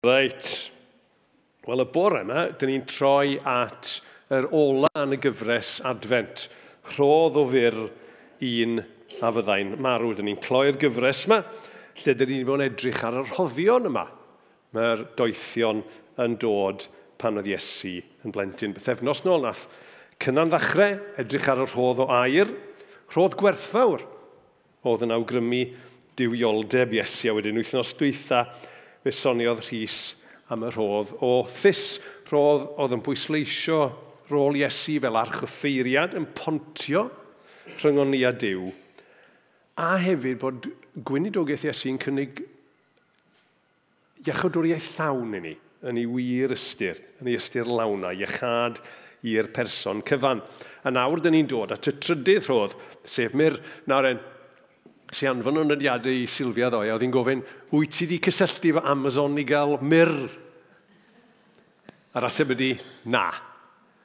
Reit. Wel, y bore yma, dyn ni'n troi at yr ola yn y gyfres Advent. Rhodd o fyr un a fyddai'n marw. Dyn ni'n cloi'r gyfres yma, lle dyn ni'n bod yn edrych ar y rhoddion yma. Mae'r doethion yn dod pan oedd Iesu yn blentyn bythefnos nôl nath. cynnan ddechrau, edrych ar y rhodd o air, rhodd gwerthfawr. Oedd yn awgrymu diwioldeb Iesu a wedyn wythnos dwytha, fusoniodd Rhys am y rhodd o thys rhodd oedd yn bwysleisio rôl Iesu fel archyffeiriad yn pontio rhyngon ni a Dyw a hefyd bod gwynidogaeth Iesu'n cynnig iachadwriaeth llawn i ni yn ei wir ystyr, yn ei ystyr lawna, iechad i'r person cyfan. A nawr, dyn ni'n dod at y trydydd rhodd, sef myr. Nawr en, sy'n si anfon o'n nodiadau i Silfia ddoe, oedd hi'n gofyn, wyt ti wedi cysylltu fo Amazon i gael myr? A'r ateb ydi, na.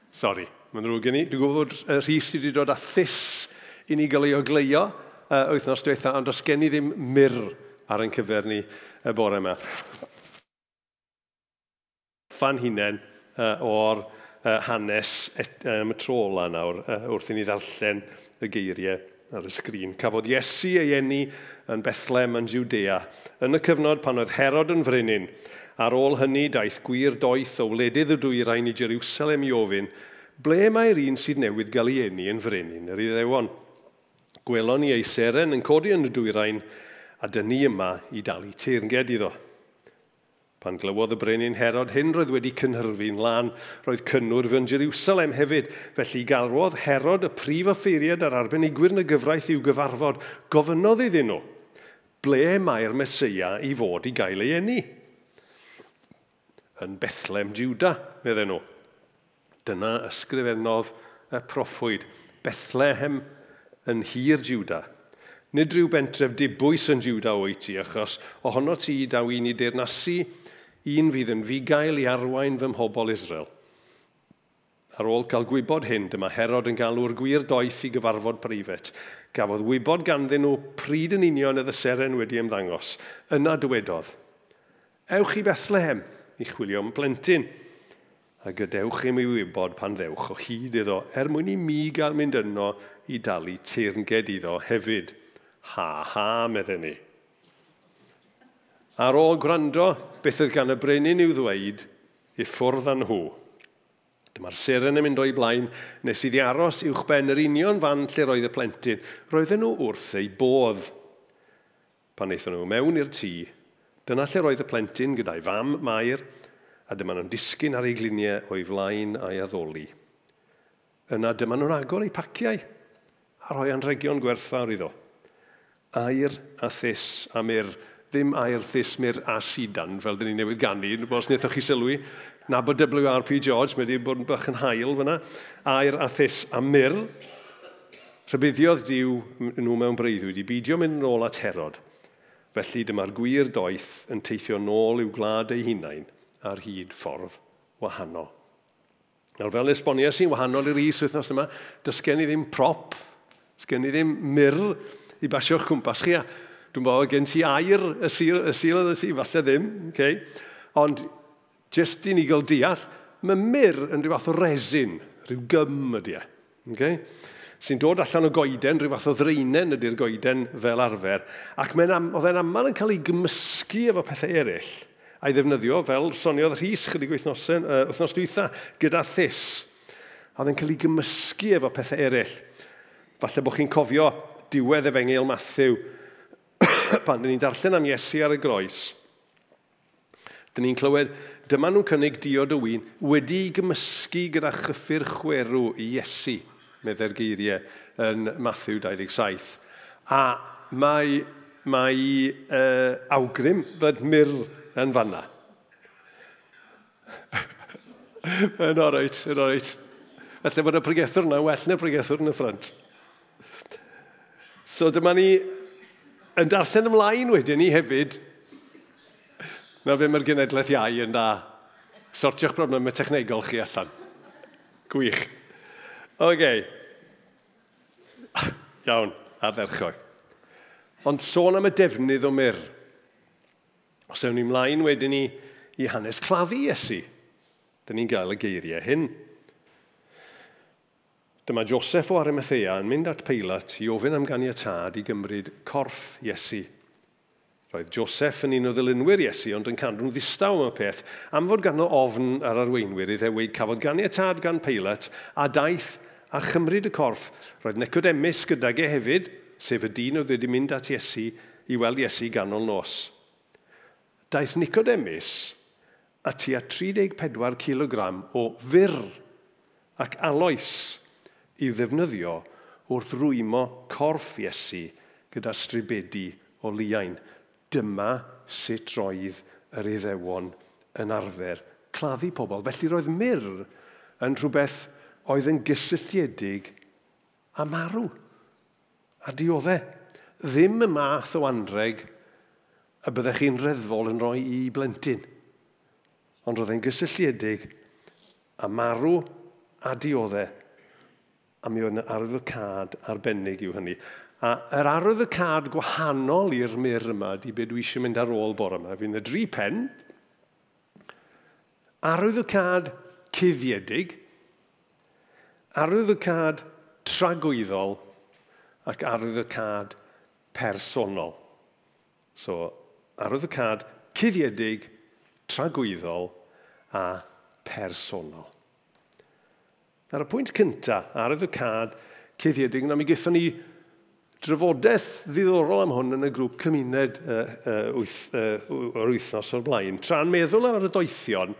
Sori, mae'n ddrwg gen i. Dwi'n gwybod bod rhys wedi dod â thys i ni gael ei ogleio uh, wythnos diwetha, ond os gen i ddim myr ar ein cyfer ni y bore yma. Fan hunain uh, o'r uh, hanes y um, trola nawr uh, wrth i ni ddarllen y geiriau ar y sgrin. Cafodd Iesu ei eni yn Bethlehem yn Judea, yn y cyfnod pan oedd Herod yn frenin. Ar ôl hynny, daeth gwir doeth o wledydd y dwyrain i Jerusalem i ofyn, ble mae'r un sydd newydd gael ei eni yn frenin yr iddewon? Gwelon ni ei seren yn codi yn y dwyrain, a dyn ni yma i dalu teirnged iddo. Pan glywodd y brenin Herod hyn roedd wedi cynhyrfu'n lan, roedd cynnwyr fy'n Jerusalem hefyd, felly galwodd Herod y prif offeiriad ar arbenigwyr yn y gyfraith i'w gyfarfod, gofynodd iddyn nhw, ble mae'r Mesoea i fod i gael ei eni? Yn Bethlehem Juda, medden nhw. Dyna ysgrifennodd y proffwyd, Bethlehem yn hir Juda. Nid rhyw bentref dibwys yn Juda o'i ti, achos ohono ti daw i ni deyrnasu un fydd yn fugail i arwain fy mhobol Israel. Ar ôl cael gwybod hyn, dyma Herod yn galw'r gwir doeth i gyfarfod preifet. Gafodd wybod ganddyn nhw pryd yn union y ddyseren wedi ymddangos. Yna dywedodd, Ewch i Bethlehem i chwilio am blentyn, a gadewch i mi wybod pan ddewch o hyd iddo, er mwyn i mi gael mynd yno i dalu teirnged iddo hefyd. Ha ha, medden ni. Ar ôl gwrando beth oedd gan y brenin i'w ddweud, i ffwrdd â nhw. Dyma'r seren yn mynd o'i blaen nes iddi aros uwch ben yr union fan lle roedd y plentyn. Roedden nhw wrth ei bodd. Pan eithon nhw mewn i'r tŷ, dyna lle roedd y plentyn gyda'i fam Mair, a dyma nhw'n disgyn ar ei gliniau o'i flaen a'i addoli. Yna dyma nhw'n agor ei paciau a rhoi anregion gwerthfawr iddo. Air a thys a myr, ddim air thesmur a sidan, fel dyn ni newydd gannu. Os wnaethoch chi sylwi, na bod WRP George, mae wedi bod yn bach yn hael fyna, air a thes a myr, rhybuddiodd diw nhw mewn breuddwyd wedi beidio mynd yn ôl at herod. Felly dyma'r gwir doeth yn teithio nôl i'w gwlad ei hunain ar hyd ffordd wahanol. Nawr fel esbonio sy'n wahanol i'r is wythnos yma, dysgen i ddim prop, dysgen i ddim myr i basio'ch cwmpas chi a Dwi'n bod gen ti air y sil, y sil oedd y sil, falle ddim, okay? ond jyst i ni gael deall, mae myr yn rhyw fath o resin, rhyw gym ydy e. Okay? sy'n dod allan o goeden, rhyw fath o ddreinen ydy'r goeden fel arfer, ac oedd e'n aml yn cael ei gymysgu efo pethau eraill a'i ddefnyddio fel soniodd rhys chydig wythnosau, uh, wythnos dwytha gyda thys. A oedd e'n cael ei gymysgu efo pethau eraill. Falle bod chi'n cofio diwedd efengil Matthew, pan dyn ni'n darllen am Iesu ar y groes, dyn ni'n clywed, dyma nhw'n cynnig diod o wyn wedi gymysgu gyda chyffur chwerw i Iesu, medde'r geiriau yn Matthew 27. A mae, mae uh, awgrym bod myr yn fanna. yn oreit, yn oreit. Felly bod y pregethwr yna well na'r pregethwr yn y ffrant. So dyma ni yn darllen ymlaen wedyn ni hefyd. Na fe mae'r genedlaeth iau yn da. Sortio'ch problemau technegol chi allan. Gwych. OK. Iawn, arferchog. Ond sôn am y defnydd o myr. Os ewn ni ymlaen wedyn ni i hanes claddu Iesu, Dyna ni'n gael y geiriau hyn. Dyma Joseph o Arimathea yn mynd at Peilat i ofyn am ganiatad i gymryd corff Iesu. Roedd Joseph yn un o ddilynwyr Iesu, ond yn cadw'n ddistaw am y peth, am fod ganddo ofn ar arweinwyr i ddewyd cafodd ganiatad gan Peilat a daeth a chymryd y corff. Roedd Nicodemus gydag e hefyd, sef y dyn oedd wedi mynd at Iesu i weld Iesu ganol nos. Daeth Nicodemus a tua 34 kg o fyr ac aloes i'w ddefnyddio wrth rwymo corff Iesu gyda stribedi o liain. Dyma sut roedd yr iddewon yn arfer claddu pobl. Felly roedd myr yn rhywbeth oedd yn gysylltiedig a marw a dioddau. Ddim y math o anreg y byddech chi'n reddfol yn rhoi i blentyn. Ond roedd e'n gysylltiedig a marw a dioddau a mi oedd yna arwyddocad arbennig yw hynny. A yr arwyddocad gwahanol i'r myr yma di beth dwi eisiau mynd ar ôl bore yma. Fi'n y dri pen. Arwyddocad cuddiedig, arwyddocad tragwyddol ac arwyddocad personol. So, arwyddocad cuddiedig, tragwyddol a personol. Ar y pwynt cyntaf, ar y cad, cuddiedig, na mi gaethon ni drafodaeth ddiddorol am hwn yn y grŵp cymuned uh, uh, wyth, uh, o'r wythnos o'r blaen, tra'n meddwl ar y doethion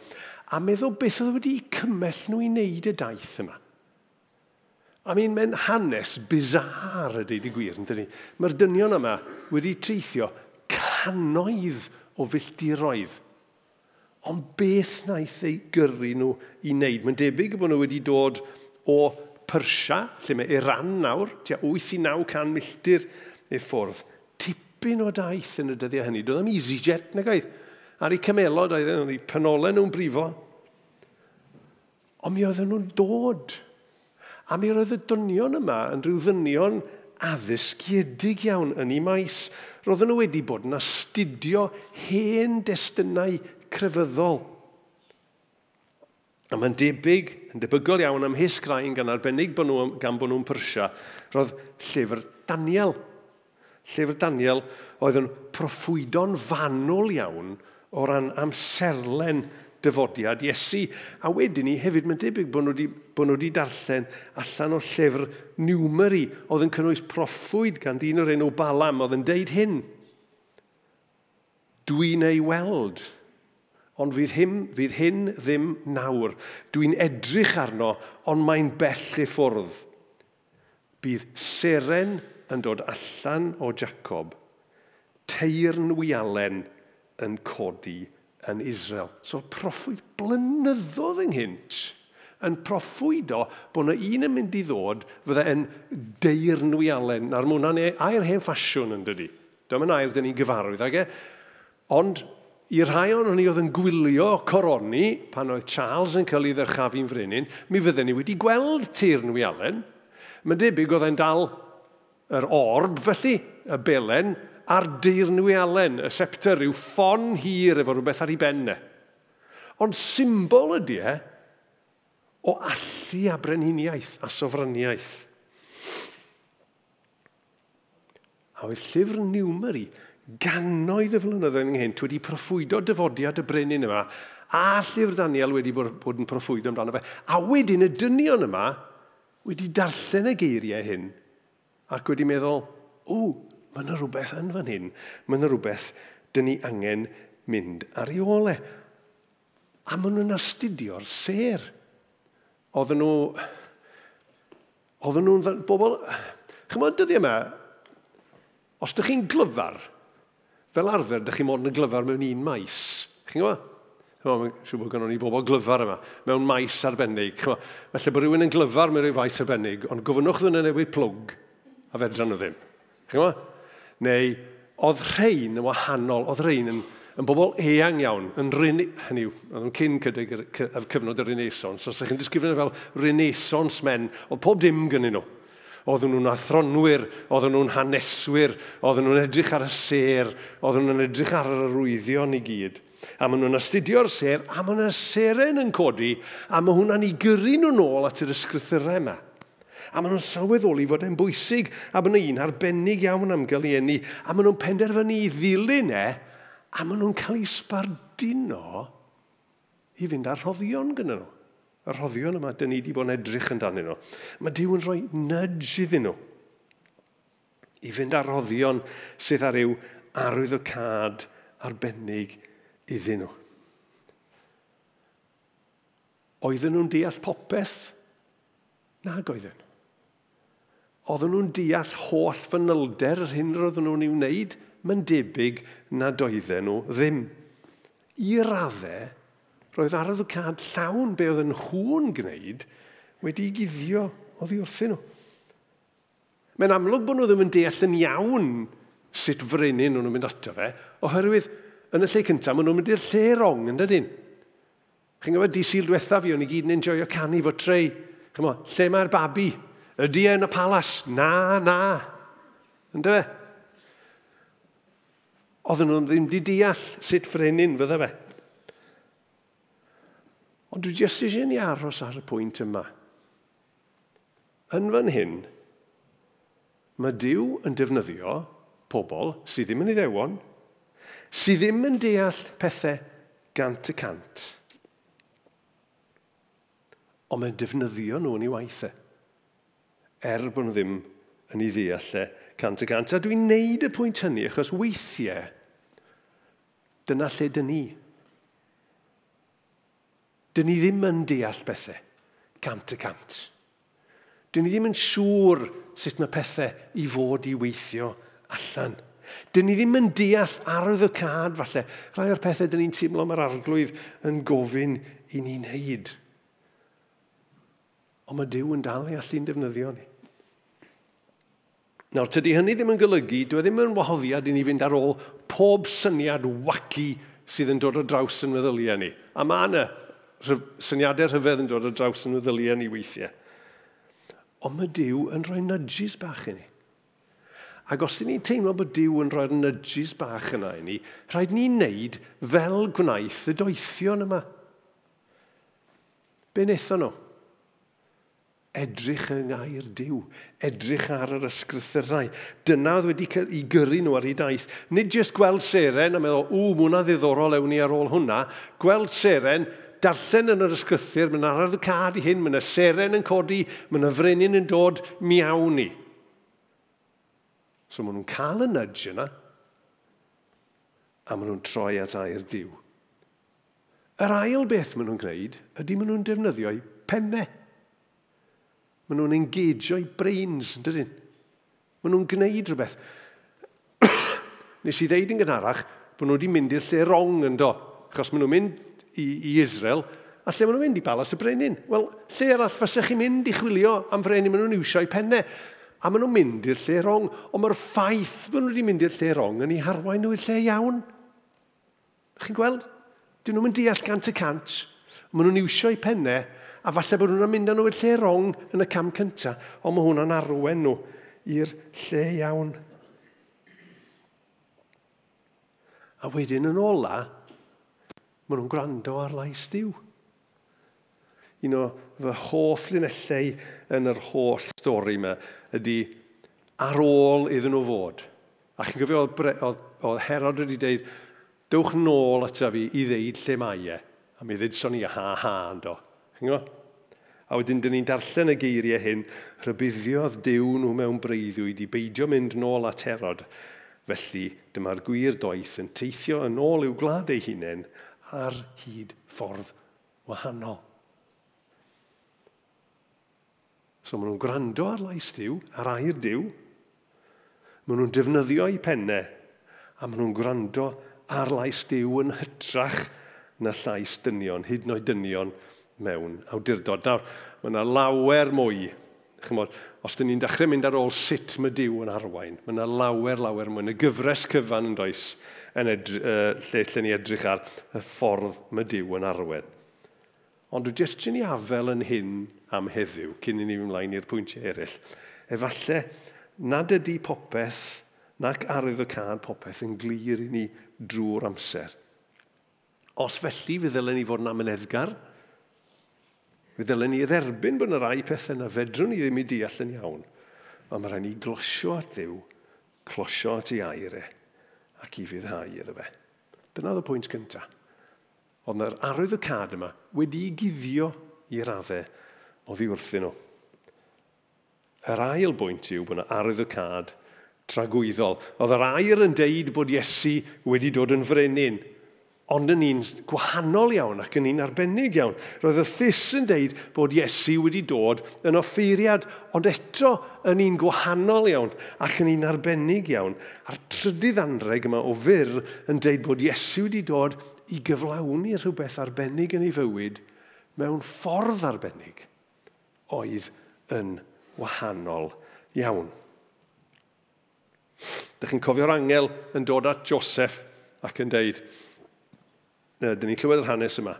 a meddwl beth oedd wedi cymell nhw i wneud y daith yma. A mi'n mae'n hanes bizar y deud i gwir, yn dyni. Mae'r dynion yma wedi treithio canoedd o filltiroedd Ond beth wnaeth ei gyrru nhw i wneud? Mae'n debyg bod nhw wedi dod o Persia, lle mae Iran nawr, tua 8 i 900 milltir ei ffwrdd. Tipyn o daith yn y dyddiau hynny. Doedd am EasyJet na gaeth. Ar ei cymelod oedden e, ei penolau nhw'n brifo. Ond mi oedden nhw'n dod. A mi roedd y dynion yma yn rhyw ddynion addysgiedig iawn yn ei maes. Roedden nhw wedi bod yn astudio hen destunau crefyddol. A mae'n debyg, yn debygol iawn am hisgraen gan arbennig bod nhw, gan bod nhw'n Persia, roedd llyfr Daniel. Llyfr Daniel oedd yn proffwydo'n fanwl iawn o ran amserlen dyfodiad Iesu. A wedyn ni hefyd mae'n debyg bod nhw, wedi, bod nhw wedi darllen allan o llyfr Numeri oedd yn cynnwys proffwyd gan dyn o'r enw Balam oedd yn deud hyn. Dwi'n ei weld ond fydd hyn, fydd hyn ddim nawr. Dwi'n edrych arno, ond mae'n bell i ffwrdd. Bydd seren yn dod allan o Jacob, teirn wialen yn codi yn Israel. So proffwyd blynyddoedd ynghynt yn proffwydo bod yna un yn mynd i ddod fydda yn deirn wialen. Na'r mwyn e- a'r hen ffasiwn yn dydi. Dyma'n air dyn ni'n gyfarwydd. Ag e? Ond i rhai o'n ni oedd yn gwylio coroni pan oedd Charles yn cael ei ddyrchafu'n frenin, mi fydden ni wedi gweld Tyrn Allen. Mae'n debyg oedd e'n dal yr orb felly, y belen, a'r deirnwy Allen, y scepter, rhyw ffon hir efo rhywbeth ar ei benne. Ond symbol ydy e o allu a brenhiniaeth a sofraniaeth. A oedd llyfr Newmery gannoedd y flynyddoedd ynghynt wedi proffwydo dyfodiad y brenin yma a llyfr Daniel wedi bod yn proffwydo amdano fe. A wedyn y dynion yma wedi darllen y geiriau hyn ac wedi meddwl, o, mae yna rhywbeth yn fan hyn. Mae yna rhywbeth dyn ni angen mynd ar ei ole. A maen nhw'n astudio'r ser. Oedden nhw... Oedden nhw'n bobl... Chymod, dyddi yma, e os ydych chi'n glyfar, fel arfer, dych chi mod yn y glyfar mewn un maes. Chi'n gwybod? Mae'n siŵr bod gynnon ni bobl glyfar yma, mewn maes arbennig. Felly bod rhywun yn glyfar mewn rhyw faes arbennig, ond gofynnwch ddyn nhw newid plwg, a fedran nhw ddim. Chi'n gwybod? Neu, oedd rhain yn wahanol, oedd rhain yn, yn bobl eang iawn, yn ryn... Hynny yw, oedd nhw'n cyn cydig y cyfnod y Renaissance, os ydych chi'n disgrifio fel Renaissance men, oedd pob dim gynnyn nhw. Oedden nhw'n athronwyr, oedden nhw'n haneswyr, oedden nhw'n edrych ar y ser, oedden nhw'n edrych ar yr arwyddion i gyd. A maen nhw'n astudio'r ser, a maen nhw'n seren yn codi, a mae hwnna'n ei gyrru nhw'n ôl at yr ysgrythurau yma. A maen nhw'n sylweddoli fod e'n bwysig, a maen nhw'n un arbennig iawn am gael ei enni, a maen nhw'n penderfynu i ddilyn e, a maen nhw'n cael ei sbarduno i fynd ar rhoddion gyda nhw y rhoddion yma, dyn ni wedi bod yn edrych yn dan nhw. Mae Dyw yn rhoi nudge iddyn nhw i fynd ar roddion sydd ar yw arwydd o cad arbennig iddyn nhw. Oedden nhw'n deall popeth? Nag oedden. Oedden nhw'n deall holl fanylder yr hyn roedden nhw'n ei wneud? Mae'n debyg nad oedden nhw ddim. I raddau, roedd arwyddocad llawn be oedd yn hwn gwneud wedi ei guddio oddi wrthyn nhw. Mae'n amlwg bod nhw ddim yn deall yn iawn sut frenin nhw'n mynd ato fe, oherwydd yn y lle cyntaf, maen nhw'n mynd i'r lle rong yn dydyn. Chi'n gwybod, di syl diwetha fi, o'n i gyd yn enjoyo canu fo trei. Chymo, lle mae'r babi? Ydy e yn y palas? Na, na. Ynddo fe? Oedden nhw ddim di deall sut frenin fydda fe. Ond dwi jyst eisiau ni aros ar y pwynt yma. Yn fan hyn, mae Dyw yn defnyddio pobl sydd ddim yn iddewon, sydd ddim yn deall pethau gant y cant. Ond mae'n defnyddio nhw yn ei waithau. Er bod nhw ddim yn ei ddeall e cant y cant. A dwi'n neud y pwynt hynny achos weithiau dyna lle dyn ni. Dyn ni ddim yn deall bethau, cant y cant. Dyn ni ddim yn siŵr sut mae pethau i fod i weithio allan. Dyn ni ddim yn deall arwydd y cad falle. Rhai o'r pethau dyn ni'n teimlo mae'r arglwydd yn gofyn i ni'n neud. Ond mae Dyw yn dal ei allu'n defnyddio ni. Nawr, tydy hynny ddim yn golygu, dwi e ddim yn wahoddiad i ni fynd ar ôl pob syniad waci sydd yn dod o draws yn meddyliau ni. A mae yna syniadau rhyfedd yn dod o draws yn meddyliau ni weithiau. Ond mae Dyw yn rhoi nudges bach i ni. Ac os ni'n teimlo bod Dyw yn rhoi'r nudges bach yna i ni, rhaid ni wneud fel gwnaeth y doethion yma. Be wnaethon nhw? Edrych yng ngair Dyw, edrych ar yr ysgrythurau. Dyna oedd wedi i gyrru nhw ar ei daith. Nid jyst gweld seren a meddwl, ww, mae ddiddorol ewn ni ar ôl hwnna. Gweld seren, darllen yn yr ysgrythyr, mae'n arad y cad i hyn, mae'n seren yn codi, mae'n yfrenin yn dod miawn ni. So maen nhw'n cael y nudge yna, a maen nhw'n troi at air diw. Yr ail beth maen nhw'n gwneud ydy maen nhw'n defnyddio eu pennau. Maen nhw'n engagio'i brains, yn dydyn? Maen nhw'n gwneud rhywbeth. Nes i ddeud yn gynharach bod nhw wedi mynd i'r lle rong yn do, achos maen nhw'n mynd i, i Israel, a lle maen nhw'n mynd i balas y brenin. Wel, lle arall fasech chi'n mynd i chwilio am frenin maen nhw'n iwsio i pennau? A maen nhw'n mynd i'r lle rong, ond mae'r ffaith maen nhw wedi mynd i'r lle rong yn ei harwain nhw i'r lle iawn. Chi'n gweld? Dyn nhw'n mynd deall gant y cant, maen nhw'n iwsio i pennau, a falle bod nhw'n mynd â nhw i'r lle rong yn y cam cyntaf, ond mae hwnna'n arwen nhw i'r lle iawn. A wedyn yn ola, Maen nhw'n gwrando ar lais diw. Un o fy hoff linellau yn yr holl stori yma ydy ar ôl iddyn nhw fod. A chi'n gyfio oedd Herod wedi dweud, dewch nôl ato fi i ddeud lle mae e. A mi ddweud son i ha-ha yn do. Chi'n gwybod? A wedyn, dyn ni'n darllen y geiriau hyn, rybuddiodd Dyw nhw mewn breuddwyd i beidio mynd nôl at Herod. Felly, dyma'r gwir doeth yn teithio yn ôl i'w glad ei hunain ar hyd ffordd wahanol. So maen nhw'n gwrando ar lais diw, ar air diw. Maen nhw'n defnyddio eu pennau. A maen nhw'n gwrando ar lais diw yn hytrach na llais dynion, hyd yn oed dynion mewn awdurdod. Nawr, mae yna lawer mwy. Chymod, os dyn ni'n dechrau mynd ar ôl sut mae diw yn arwain, mae yna lawer, lawer mwy. Y gyfres cyfan yn does yn edry, uh, lle lle ni edrych ar y ffordd mae Dyw yn arwen. Ond dwi jyst sy'n ei afel yn hyn am heddiw, cyn i ni ymlaen i'r pwyntiau eraill. Efallai, nad ydy popeth nac arwydd y cad popeth yn glir i ni drwy'r amser. Os felly fe ddylen ni fod yn amyneddgar, fe ddylen ni dderbyn bod yna rai pethau yna fedrwn ni ddim i deall yn iawn, ond mae rhaid ni glosio at ddiw, closio at ei air e ac i fyddhau iddo fe. Dyna oedd y pwynt cyntaf. Ond yna'r arwydd y cad yma wedi ei guddio i raddau o ddiwrthyn nhw. Yr ail bwynt yw bod yna arwydd y cad tragwyddol. Oedd yr air yn deud bod Iesu wedi dod yn frenin, ond yn un gwahanol iawn ac yn un arbennig iawn. Roedd y thys yn deud bod Iesu wedi dod yn offeiriad, ond eto yn un gwahanol iawn ac yn un arbennig iawn. A'r trydydd anreg yma o fyr yn deud bod Iesu wedi dod i gyflawni rhywbeth arbennig yn ei fywyd mewn ffordd arbennig oedd yn wahanol iawn. Dych chi'n cofio'r angel yn dod at Joseph ac yn deud, dyn ni'n clywed yr hanes yma,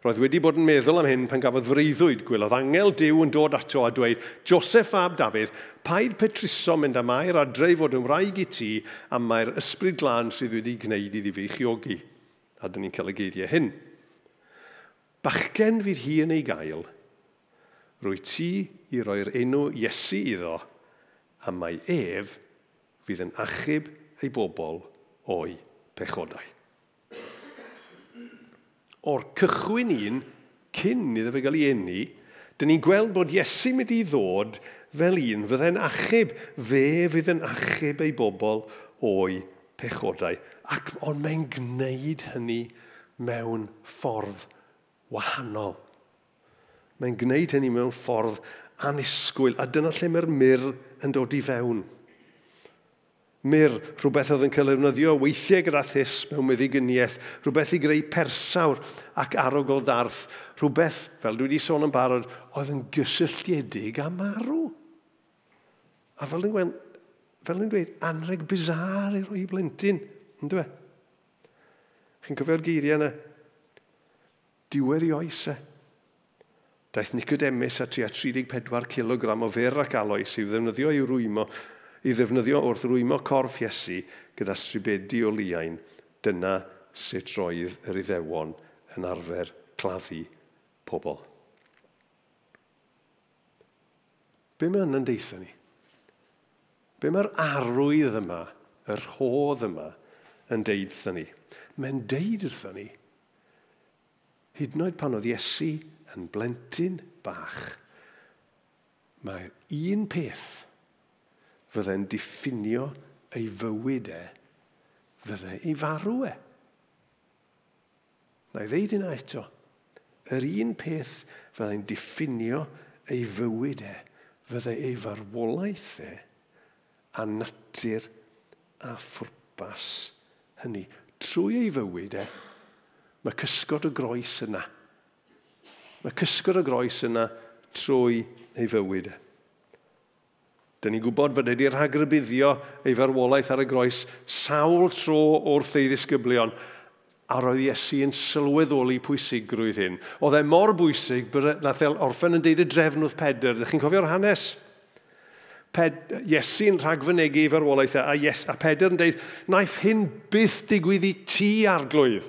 roedd wedi bod yn meddwl am hyn pan gafodd freuddwyd gwylodd angel diw yn dod ato a dweud, Joseph ab Dafydd, paid petruso mynd am air adre i fod yn wraig i ti am mae'r ysbryd glân sydd wedi gwneud iddi fi chiogi. A dyn ni'n cael y geiriau hyn. Bachgen fydd hi yn ei gael, rwy ti i roi'r enw Iesu iddo, a mae ef fydd yn achub ei bobl o'i pechodau o'r cychwyn un cyn iddo fe gael ei enni, dyn ni'n gweld bod Iesu mynd i ddod fel un fydde'n achub. Fe fydd yn achub ei bobl o'i pechodau. Ac ond mae'n gwneud hynny mewn ffordd wahanol. Mae'n gwneud hynny mewn ffordd anusgwyl, a dyna lle mae'r myr yn dod i fewn. Myr, rhywbeth oedd yn cael ei weithiau gyda thys mewn meddiginiaeth, rhywbeth i greu persawr ac arog darth, rhywbeth, fel dwi wedi sôn yn barod, oedd yn gysylltiedig a marw. A fel yn gwen, fel yn dweud, anreg bizar i roi blentyn, yn dwe? Chi'n cofio'r geiriau yna? Diwedd i oes e. Daeth Nicodemus a 34 kg o fer ac aloes i'w ddefnyddio i'w rwymo i ddefnyddio wrth rwymo corff Iesu gyda stribedi o liain, dyna sut roedd yr iddewon yn arfer claddu pobl. Be mae hynny'n deitha ni? Be mae'r arwydd yma, yr rhodd yma, yn deud wrthyn ni? Mae'n deud wrthyn ni, hyd yn oed pan oedd Iesu yn blentyn bach, mae un peth fyddai'n diffinio ei fywyd e, fyddai ei farw e. Na i ddeud yna eto, yr un peth fyddai'n diffinio ei fywyd e, fyddai ei farwolaeth e, a natur a phwrpas hynny. Trwy ei fywyd e, mae cysgod y groes yna. Mae cysgod y groes yna trwy ei fywyd e. Dyn ni'n gwybod fod wedi rhagrybuddio ei farwolaeth ar y groes sawl tro wrth ei ddisgyblion a roedd Iesu yn sylweddoli pwysigrwydd hyn. Oedd e mor bwysig bod nath e orffen yn deud y drefn wrth Pedr. Ydych chi'n cofio'r hanes? Ped, Iesu'n rhagfynegu ei farwolaeth e, a, yes, a Pedr yn deud, naeth hyn byth digwydd i ti arglwydd.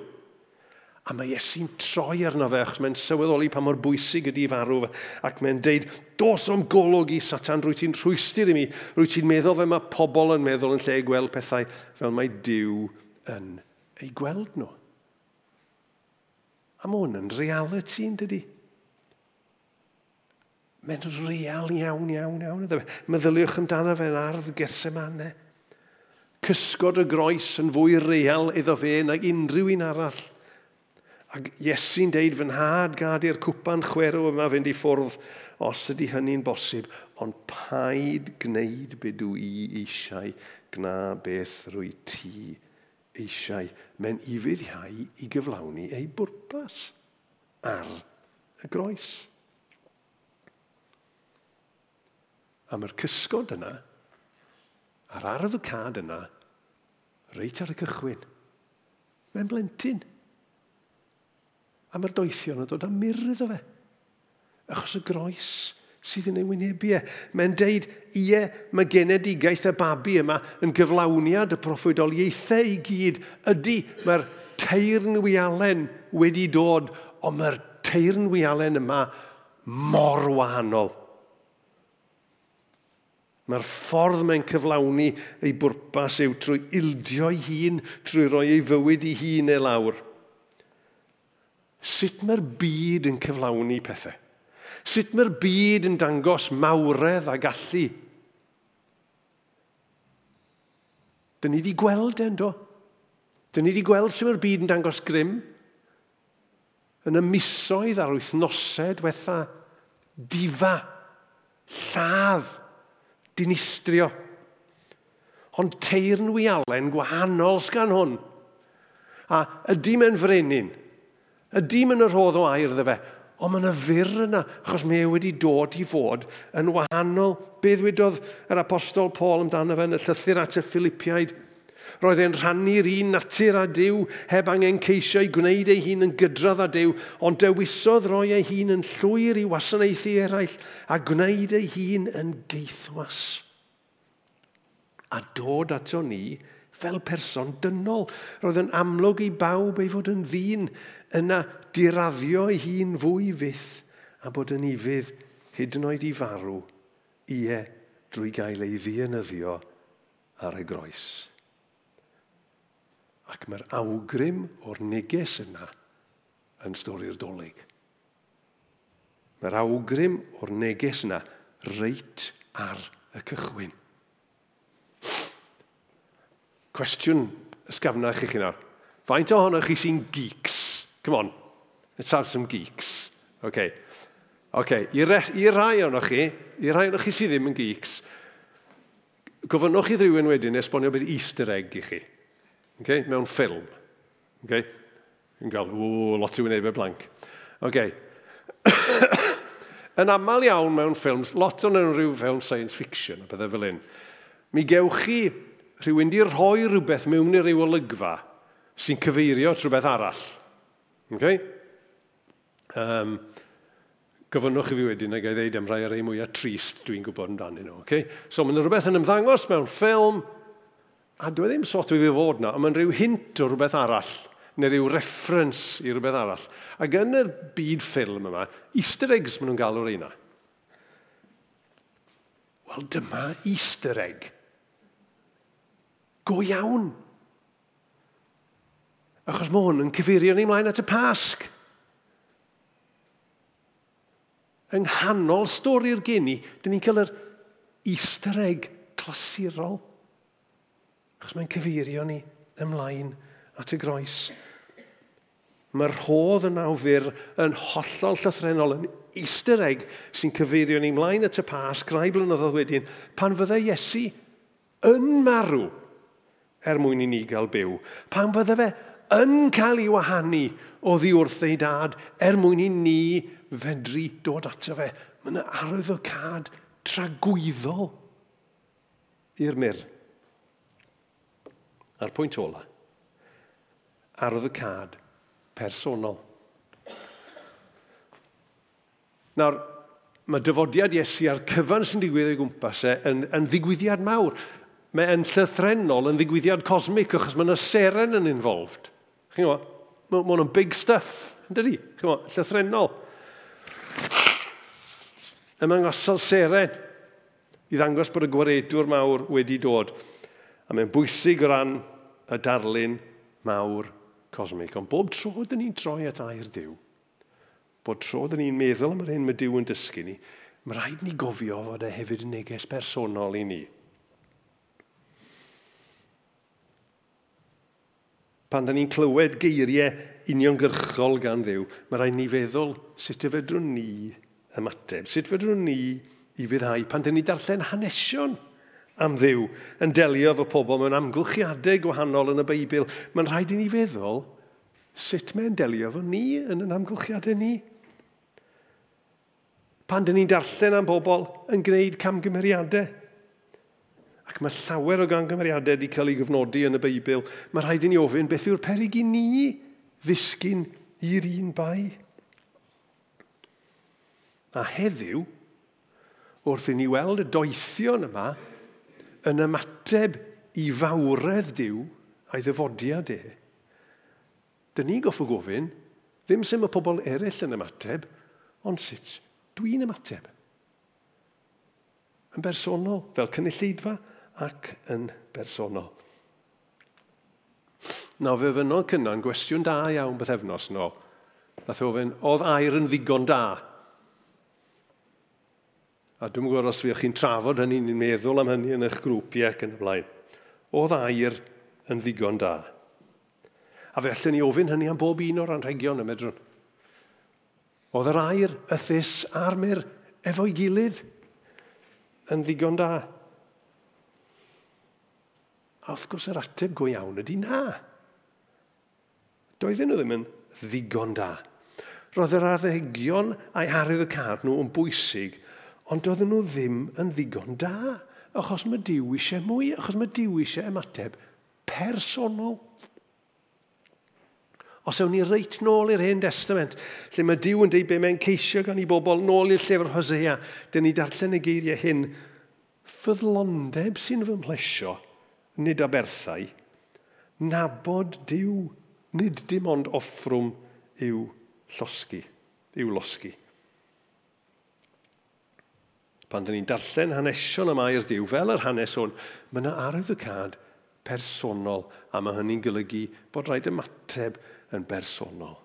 A mae Iesu'n troi arno fe, achos mae'n sylweddoli pa mor bwysig ydi farw fe. Ac mae'n deud, dos o'm golwg i satan, rwy ti'n rhwystyr i mi, rwy ti'n meddwl fe mae pobl yn meddwl yn lle gweld pethau fel mae Dyw yn ei gweld nhw. A mae hwn yn reality yn dydy. Mae'n real iawn, iawn, iawn. E? Meddyliwch amdano fe'n ardd gethsemane. Cysgod y groes yn fwy real iddo fe nag unrhyw un arall. Ac Iesu'n deud fy nhad gadu'r cwpan chwerw yma fynd i ffwrdd os ydy hynny'n bosib, ond paid gwneud be dwi i eisiau gna beth rwy ti eisiau. Mae'n i fuddiau i gyflawni ei bwrpas ar y groes. A mae'r cysgod yna, a'r ardd y cad yna, reit ar y cychwyn. Mae'n blentyn. A mae'r doethion yn dod am myrdd o fe. Achos y groes sydd yn ei wynebu e. Mae'n deud, ie, mae genedigaeth y babi yma yn gyflawniad y proffwydoliaethau i gyd. Ydy, mae'r teirn wialen wedi dod, ond mae'r teirn wialen yma mor wahanol. Mae'r ffordd mae'n cyflawni ei bwrpas yw trwy ildio ei hun, trwy roi ei fywyd ei hun ei lawr. Sut mae'r byd yn cyflawni pethau? Sut mae'r byd yn dangos mawredd a gallu? Dyn ni wedi gweld e'n do. Dyn ni wedi gweld sut mae'r byd yn dangos grym. Yn y misoedd ar wythnosau diwetha, difa, lladd, dinistrio. Ond teirn wialen gwahanol sgan hwn. A ydy mewn frenin – Y dim yn y rodd o air dde fe, ond mae yna fyr yna, achos mae e wedi dod i fod yn wahanol. Beth wedodd yr apostol Paul amdano fe yn y llythyr at y Philippiaid? Roedd e'n rhannu'r un natur a Dyw heb angen ceisio i gwneud ei hun yn gydrodd a Dyw, ond dewisodd roi ei hun yn llwyr i wasanaethu eraill a gwneud ei hun yn geithwas. A dod ato ni fel person dynol. Roedd yn amlwg i bawb ei fod yn ddyn yna diraddio ei hun fwy fyth a bod yn ifydd hyd yn oed i farw i e drwy gael ei ddienyddio ar y groes. Ac mae'r awgrym o'r neges yna yn stori'r dolyg. Mae'r awgrym o'r neges yna reit ar y cychwyn. Cwestiwn ysgafnach i chi nawr. Faint ohonoch chi sy'n geeks? Come on, let's have some geeks. Okay. Okay. I, re, i rai o'n chi, i rai o'n chi sydd ddim yn geeks, gofynnwch chi rhywun wedyn esbonio beth easter egg i chi. Okay? Mewn ffilm. Okay? Yn gael, o, lot i wneud be blank. Okay. yn aml iawn mewn ffilms, lot o'n rhyw fewn science fiction a bethau fel un, mi gewch chi rhywun di rhoi rhywbeth mewn i'r ryw olygfa sy'n cyfeirio at rhywbeth arall. Okay? Um, gofynnwch i fi wedyn a gael ddeud am rai o'r ei mwyaf trist dwi'n gwybod amdanyn nhw. Okay? So mae'n rhywbeth yn ymddangos mewn ffilm, a dwi e ddim sot wedi fod na, ond mae'n rhyw hint o rhywbeth arall, neu rhyw reference i rhywbeth arall. Ac yn yr byd ffilm yma, Easter eggs maen nhw'n galw'r reina. Wel, dyma Easter egg. Go iawn. Achos mae hwn yn cyfeirio ni mlaen at y pasg. Yng nghanol stori'r geni, dyn ni'n cael yr Easter egg clasurol. Achos mae'n cyfeirio ni ymlaen at y groes. Mae'r hodd yn awfur yn hollol llythrenol, yn Easter egg sy'n cyfeirio ni ymlaen at y pasg rai blynyddoedd wedyn, pan fyddai Iesu yn marw er mwyn i ni gael byw. Pan fydde fe yn cael ei wahanu oddi wrth ei dad er mwyn i ni fedru dod ato fe. Mae yna arwyddocad tragwyddol i'r myr. A'r pwynt ola, arwyddocad personol. Nawr, mae dyfodiad Iesu a'r cyfan sy'n digwydd o'i gwmpas e yn, yn ddigwyddiad mawr. Mae yn llythrenol yn ddigwyddiad cosmic achos mae yna seren yn involved. Chi'n gwybod, mae ma nhw'n big stuff, yn dydi? Chi'n gwybod, llythrenol. Yma ngosol seren i ddangos bod y gwaredwr mawr wedi dod. A mae'n bwysig o ran y darlun mawr cosmic. Ond bob tro dyn ni'n troi at air Dyw, bod tro dyn ni'n meddwl am yr hyn mae Dyw yn dysgu ni, mae rhaid ni gofio fod e hefyd yn neges personol i ni. pan da ni'n clywed geiriau uniongyrchol gan ddew, mae rhaid ni feddwl sut y fedrwn ni ymateb, sut fedrwn ni i fyddhau pan da ni darllen hanesion am ddew yn delio efo pobl mewn amgylchiadau gwahanol yn y Beibl. Mae'n rhaid i ni feddwl sut mae'n delio fo ni yn yn amgylchiadau ni. Pan dyn ni'n darllen am bobl yn gwneud camgymeriadau, Ac mae llawer o gangymeriadau wedi cael ei gyfnodi yn y Beibl. Mae rhaid i ni ofyn beth yw'r perig i ni ddisgyn i'r un bai. A heddiw, wrth i ni weld y doethion yma yn ymateb i fawredd diw a'i ddyfodiad e, dyn ni goff o gofyn, ddim sy'n mae pobl eraill yn ymateb, ond sut dwi'n ymateb. Yn bersonol, fel cynulleidfa, ac yn bersonol. Nawr fe fynodd cynna'n gwestiwn da iawn beth efnos nôl. Nath e o fe'n, oedd air yn ddigon da? A dwi'n gwybod os fi'ch chi'n trafod hynny, ni'n meddwl am hynny yn eich grwpiau ac yn y blaen. Oedd air yn ddigon da. A fe allan ni ofyn hynny am bob un o'r anrhegion y medrwn. Oedd yr air, y thys a'r myr efo'i gilydd yn ddigon da. A wrth gwrs yr ateb go iawn ydy na. Doedden nhw ddim yn ddigon da. Roedd yr addegion a'i harydd y cad nhw yn bwysig, ond doedden nhw ddim yn ddigon da, achos mae Dyw eisiau mwy, achos mae Dyw eisiau ymateb personol. Os ewn ni reit nôl i'r Hen Testament, lle mae Dyw yn dweud be mae'n ceisio gan i bobl nôl i'r llyfr Hosea, dyn ni darllen y geiriau hyn, ffyddlondeb sy'n fy mhlesio – nid a berthau, nabod diw, nid dim ond offrwm i'w llosgi, i'w losgi. Pan dyn ni'n darllen hanesion yma i'r diw, fel yr hanes hwn, mae yna arwyddocad personol a mae hynny'n golygu bod rhaid ymateb yn bersonol.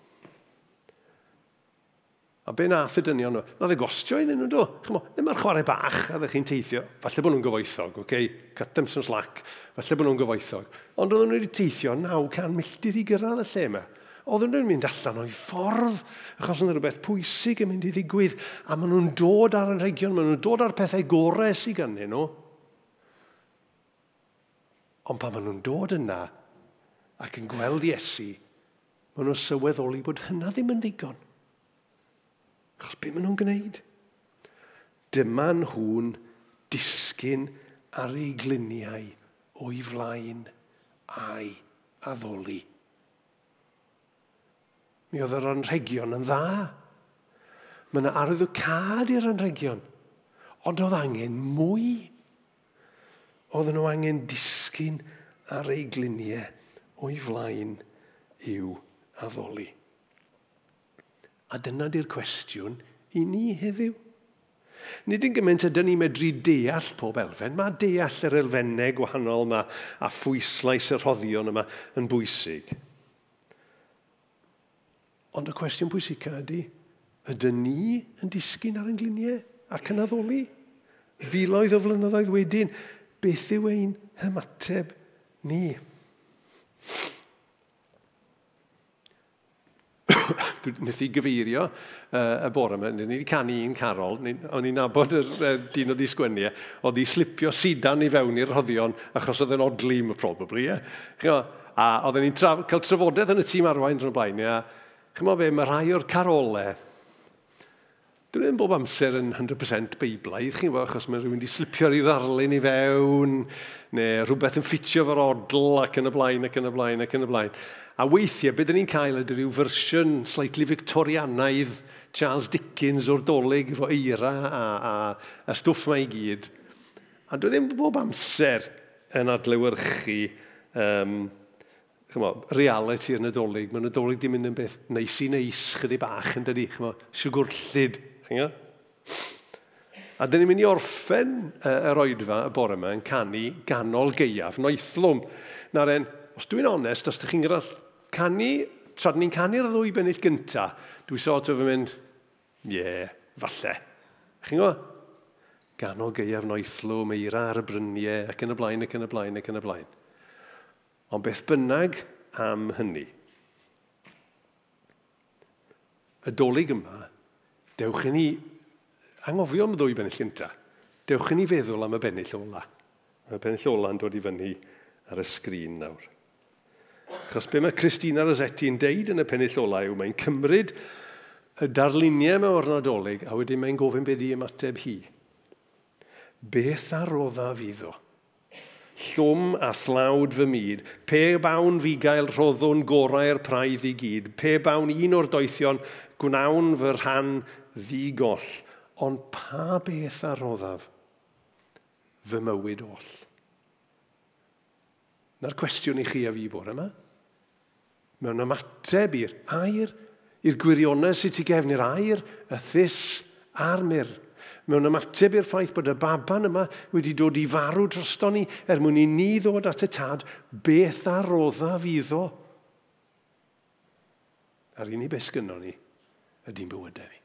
A be nath y dynion nhw? Nath y gostio iddyn nhw, do. Chymo, ddim ar chwarae bach a ddech chi'n teithio. Falle bod nhw'n gyfoethog, oce? Okay? Cut them some slack. Falle bod nhw'n gyfoethog. Ond oedden nhw wedi teithio 900 milltir i gyrraedd y lle yma. Oedden nhw'n mynd allan o'i ffordd, achos yna rhywbeth pwysig yn mynd i ddigwydd, a maen nhw'n dod ar y region, maen nhw'n dod ar pethau gorau sy'n gynnu nhw. Ond pan maen nhw'n dod yna ac yn gweld Iesu, maen nhw'n sylweddoli bod hynna ddim yn ddigon Achos beth maen nhw'n gwneud? Dyma nhw'n disgyn ar ei gliniau o'i flaen a'i addoli. Mi oedd yr anrhegion yn dda. Mae yna arwyddocad i'r anrhegion, ond oedd angen mwy. Oedd nhw angen disgyn ar ei gliniau o'i flaen i'w addoli. A dyna di'r cwestiwn i ni heddiw. Nid yn gymaint ydyn ni medru deall pob elfen, mae deall yr elfennau gwahanol yma a phwyslais y rhoddion yma yn bwysig. Ond y cwestiwn pwysica ydy, ydyn ni yn disgyn ar yngluniau ac yn addoli? Filoedd o flynyddoedd wedyn, beth yw ein hymateb ni? wnaeth i gyfeirio uh, y bore yma. Ni wedi canu un carol, o'n i'n nabod y er, dyn oedd i sgwennu, e. oedd i slipio sidan i fewn i'r rhoddion achos oedd yn odlim, probably. Yeah. A oedden ni'n traf, cael trafodaeth yn y tîm arwain drwy'n blaen. A Chymo be, mae rhai o'r carolau Dyn nhw ddim bob amser yn 100% beiblaidd, chi'n gwybod, achos mae rhywun wedi slipio'r i ddarlun i fewn, neu rhywbeth yn ffitio fo'r odl ac yn y blaen, ac yn y blaen, ac yn y blaen. A weithiau, beth ni'n cael ydy rhyw fersiwn slightly Victorianaidd Charles Dickens o'r doleg efo eira a, a, a stwff mae i gyd. A dwi ddim bob amser yn adlewyrchu um, chymo, reality yn y dolyg. Mae'n y dolyg di mynd yn beth neis i neis, chydig bach yn dydi, chymo, siwgwrllid Chi'n A dyn ni'n mynd i orffen yr oedfa y bore yma yn canu ganol geiaf, noethlwm. Na'r en, os dwi'n onest, os ydych chi'n gyda canu, tra ni'n canu'r ddwy bennill gynta, dwi sort of yn mynd, ie, yeah, falle. Chi'n gwybod? Ganol geiaf noethlwm, eira ar y bryniau, ac yn y blaen, ac yn y blaen, ac yn y blaen. Ond beth bynnag am hynny, y dolyg yma Dewch i ni angofio am ddwy bennill gynta. Dewch i ni feddwl am y bennill ola. Y bennill ola yn dod i fyny ar y sgrin nawr. Chos be mae Christina Rosetti'n deud yn y pennill ola yw mae'n cymryd y darluniau mewn ornadolig a wedyn mae'n gofyn beth i ymateb hi. Beth ar rodda fyddo? Llwm a thlawd fy myd, pe bawn fi gael roddwn gorau'r praidd i gyd, pe bawn un o'r doethion, gwnawn fy rhan ddigoll, ond pa beth ar roddaf fy mywyd oll? Na'r cwestiwn i chi a fi bore yma. Mewn ymateb i'r air, i'r gwirionedd sydd ti gefn i'r air, y thys a'r myr. Mewn ymateb i'r ffaith bod y baban yma wedi dod i farw drosto ni er mwyn i ni ddod at y tad beth ar roddaf iddo. A'r unig beth sgynno ni ydy'n bywydau ni.